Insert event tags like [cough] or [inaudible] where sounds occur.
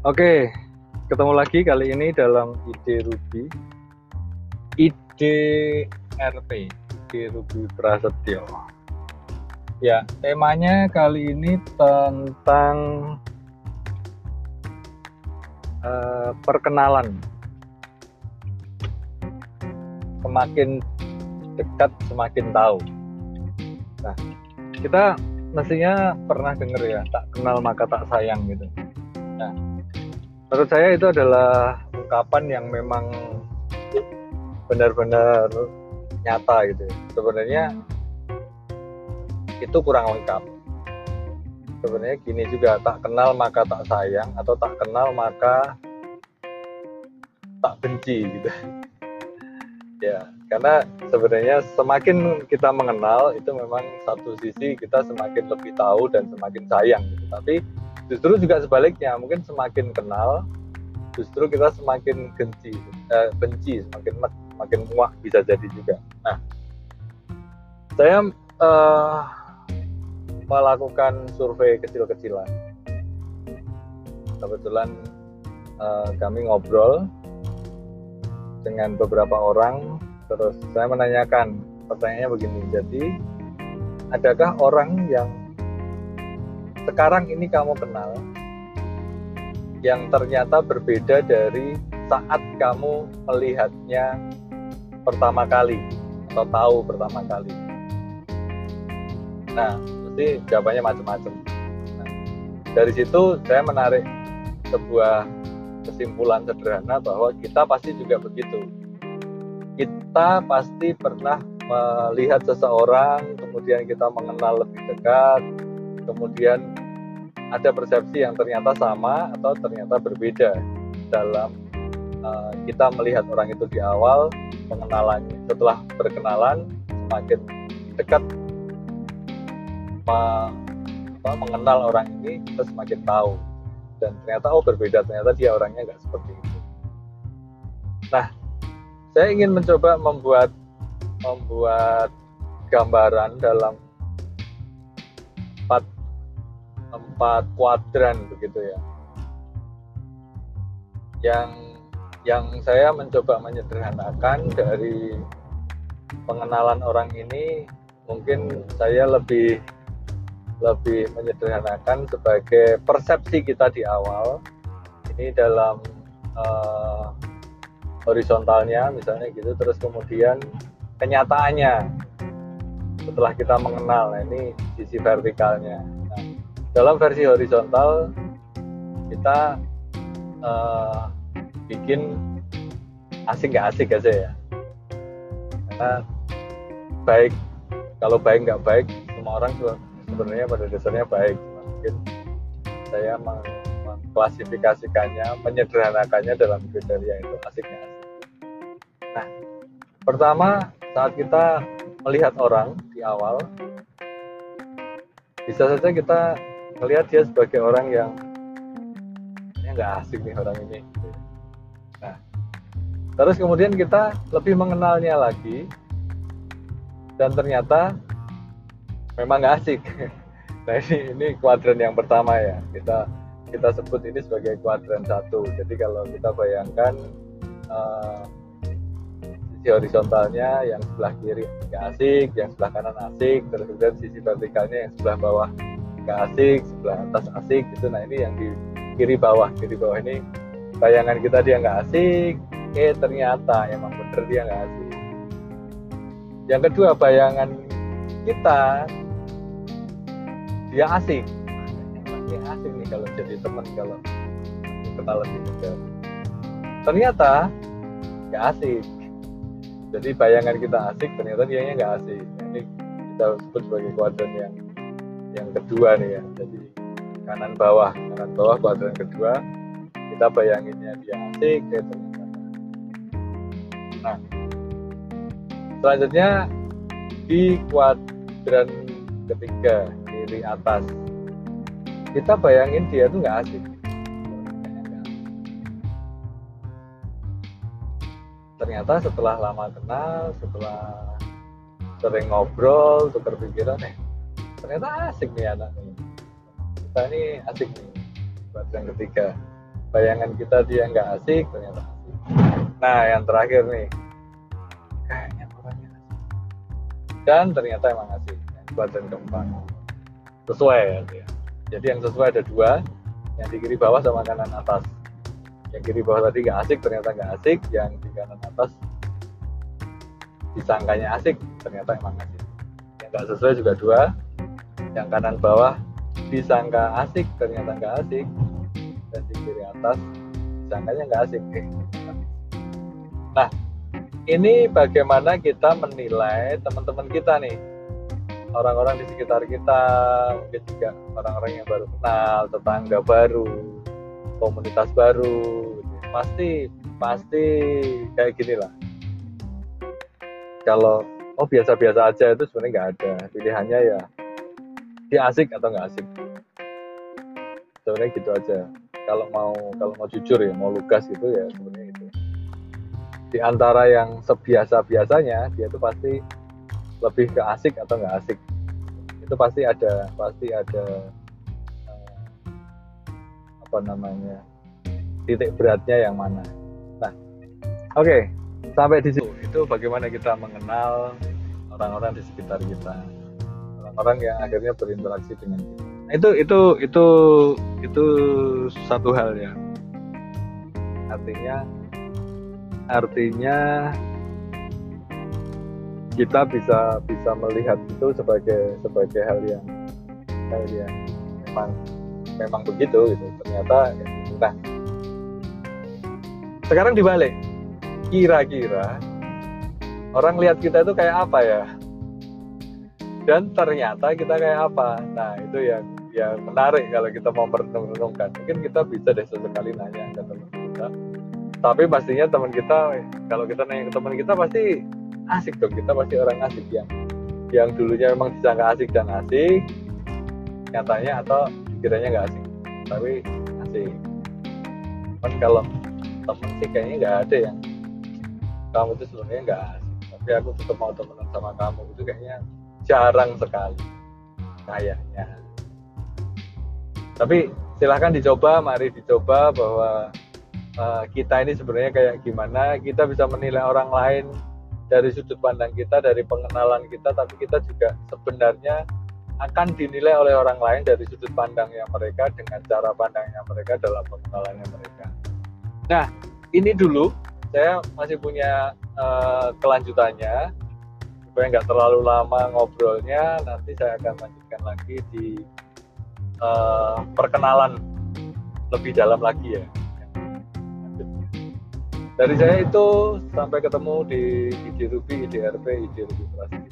Oke, ketemu lagi kali ini dalam ide Ruby. Ide RP, ide Ruby Prasetyo. Ya, temanya kali ini tentang uh, perkenalan. Semakin dekat, semakin tahu. Nah, kita mestinya pernah dengar ya, tak kenal maka tak sayang gitu. Nah, menurut saya itu adalah ungkapan yang memang benar-benar nyata gitu sebenarnya itu kurang lengkap. Sebenarnya gini juga tak kenal maka tak sayang atau tak kenal maka tak benci gitu. [laughs] Ya karena sebenarnya semakin kita mengenal itu memang satu sisi kita semakin lebih tahu dan semakin sayang gitu. tapi justru juga sebaliknya mungkin semakin kenal justru kita semakin benci eh, benci semakin semakin muak bisa jadi juga. Nah saya eh, melakukan survei kecil-kecilan. Kebetulan eh, kami ngobrol dengan beberapa orang terus saya menanyakan pertanyaannya begini jadi adakah orang yang sekarang ini kamu kenal yang ternyata berbeda dari saat kamu melihatnya pertama kali atau tahu pertama kali. Nah, mesti jawabannya macam-macam. Nah, dari situ saya menarik sebuah kesimpulan sederhana bahwa kita pasti juga begitu. Kita pasti pernah melihat seseorang, kemudian kita mengenal lebih dekat, kemudian ada persepsi yang ternyata sama atau ternyata berbeda dalam uh, kita melihat orang itu di awal pengenalannya setelah berkenalan semakin dekat apa, mengenal orang ini kita semakin tahu. Dan ternyata oh berbeda ternyata dia orangnya nggak seperti itu. Nah saya ingin mencoba membuat membuat gambaran dalam empat kuadran begitu ya. Yang yang saya mencoba menyederhanakan dari pengenalan orang ini mungkin saya lebih lebih menyederhanakan sebagai persepsi kita di awal. Ini dalam uh, horizontalnya misalnya gitu terus kemudian kenyataannya setelah kita mengenal nah ini sisi vertikalnya dalam versi horizontal kita uh, bikin asik nggak asik aja ya. Karena baik kalau baik nggak baik semua orang sebenarnya pada dasarnya baik. Mungkin saya mengklasifikasikannya menyederhanakannya dalam kriteria itu asik nggak asik. Nah pertama saat kita melihat orang di awal bisa saja kita melihat dia sebagai orang yang ini nggak asik nih orang ini. Nah terus kemudian kita lebih mengenalnya lagi dan ternyata memang nggak asik [laughs] nah ini ini kuadran yang pertama ya. Kita kita sebut ini sebagai kuadran satu. Jadi kalau kita bayangkan uh, sisi horizontalnya yang sebelah kiri nggak asik yang sebelah kanan asik terus kemudian sisi vertikalnya yang sebelah bawah asik sebelah atas asik gitu. Nah ini yang di kiri bawah. Kiri bawah ini bayangan kita dia nggak asik. Eh ternyata emang bener dia nggak asik. Yang kedua bayangan kita dia asik. Dia asik nih kalau jadi teman kalau kenal lebih dekat ternyata nggak asik. Jadi bayangan kita asik ternyata dia nggak asik. Ini kita sebut sebagai kuadran yang yang kedua nih ya jadi kanan bawah kanan bawah kuadran kedua. Kita bayanginnya dia asik ya nah selanjutnya di kuadran ketiga kiri atas. Kita bayangin dia tuh nggak asik ternyata setelah lama kenal setelah sering ngobrol tukar pikiran eh ternyata asik nih anak ini kita ini asik nih. Buat yang ketiga. Bayangan kita dia nggak asik ternyata asik. Nah yang terakhir nih. Kayaknya orangnya asik. Dan ternyata emang asik. Yang kedua dan keempat. Sesuai ya jadi yang sesuai ada dua. Yang di kiri bawah sama kanan atas. Yang kiri bawah tadi nggak asik ternyata nggak asik. Yang di kanan atas disangkanya asik ternyata emang asik. Yang nggak sesuai juga dua yang kanan bawah disangka asik ternyata nggak asik. Dan di kiri atas disangkanya nggak asik eh, nah ini bagaimana kita menilai teman-teman kita nih? Orang-orang di sekitar kita mungkin juga orang-orang yang baru kenal tetangga baru komunitas baru pasti pasti kayak gini lah. Kalau oh biasa-biasa aja itu sebenarnya nggak ada. Pilihannya ya dia asik atau nggak asik? Sebenarnya gitu aja. Kalau mau kalau mau jujur ya mau lugas gitu ya sebenarnya itu. Di antara yang sebiasa biasanya dia itu pasti lebih ke asik atau nggak asik. Itu pasti ada pasti ada eh, apa namanya titik beratnya yang mana. Nah oke okay, sampai di situ. Itu bagaimana kita mengenal orang-orang di sekitar kita orang-orang yang akhirnya berinteraksi dengan kita. Nah, itu itu itu itu satu hal ya. Artinya artinya kita bisa bisa melihat itu sebagai sebagai hal yang hal yang memang memang begitu gitu. Ternyata ya, nah sekarang dibalik. Kira-kira orang lihat kita itu kayak apa ya dan ternyata kita kayak apa? Nah itu yang yang menarik kalau kita mau merenung-renungkan. Mungkin kita bisa deh sesekali nanya ke teman kita. Tapi pastinya teman kita kalau kita nanya ke teman kita pasti asik dong. Kita pasti orang asik yang yang dulunya memang disangka asik dan asik. Nyatanya atau kiranya nggak asik tapi asik. Kan kalau temen sih kayaknya nggak ada yang kamu itu sebenarnya nggak asik. Tapi aku tetap mau temenan sama kamu. Itu kayaknya jarang sekali kayaknya. Tapi silahkan dicoba mari dicoba bahwa uh, kita ini sebenarnya kayak gimana. Kita bisa menilai orang lain dari sudut pandang kita, dari pengenalan kita, tapi kita juga sebenarnya akan dinilai oleh orang lain dari sudut pandangnya mereka dengan cara pandangnya mereka dalam pengenalannya mereka. Nah, ini dulu. Saya masih punya uh, kelanjutannya supaya nggak terlalu lama ngobrolnya. Nanti saya akan lanjutkan lagi di uh, perkenalan lebih dalam lagi ya dari saya itu sampai ketemu di IDRUBI, IDRP, IDRUBI Prasetyo.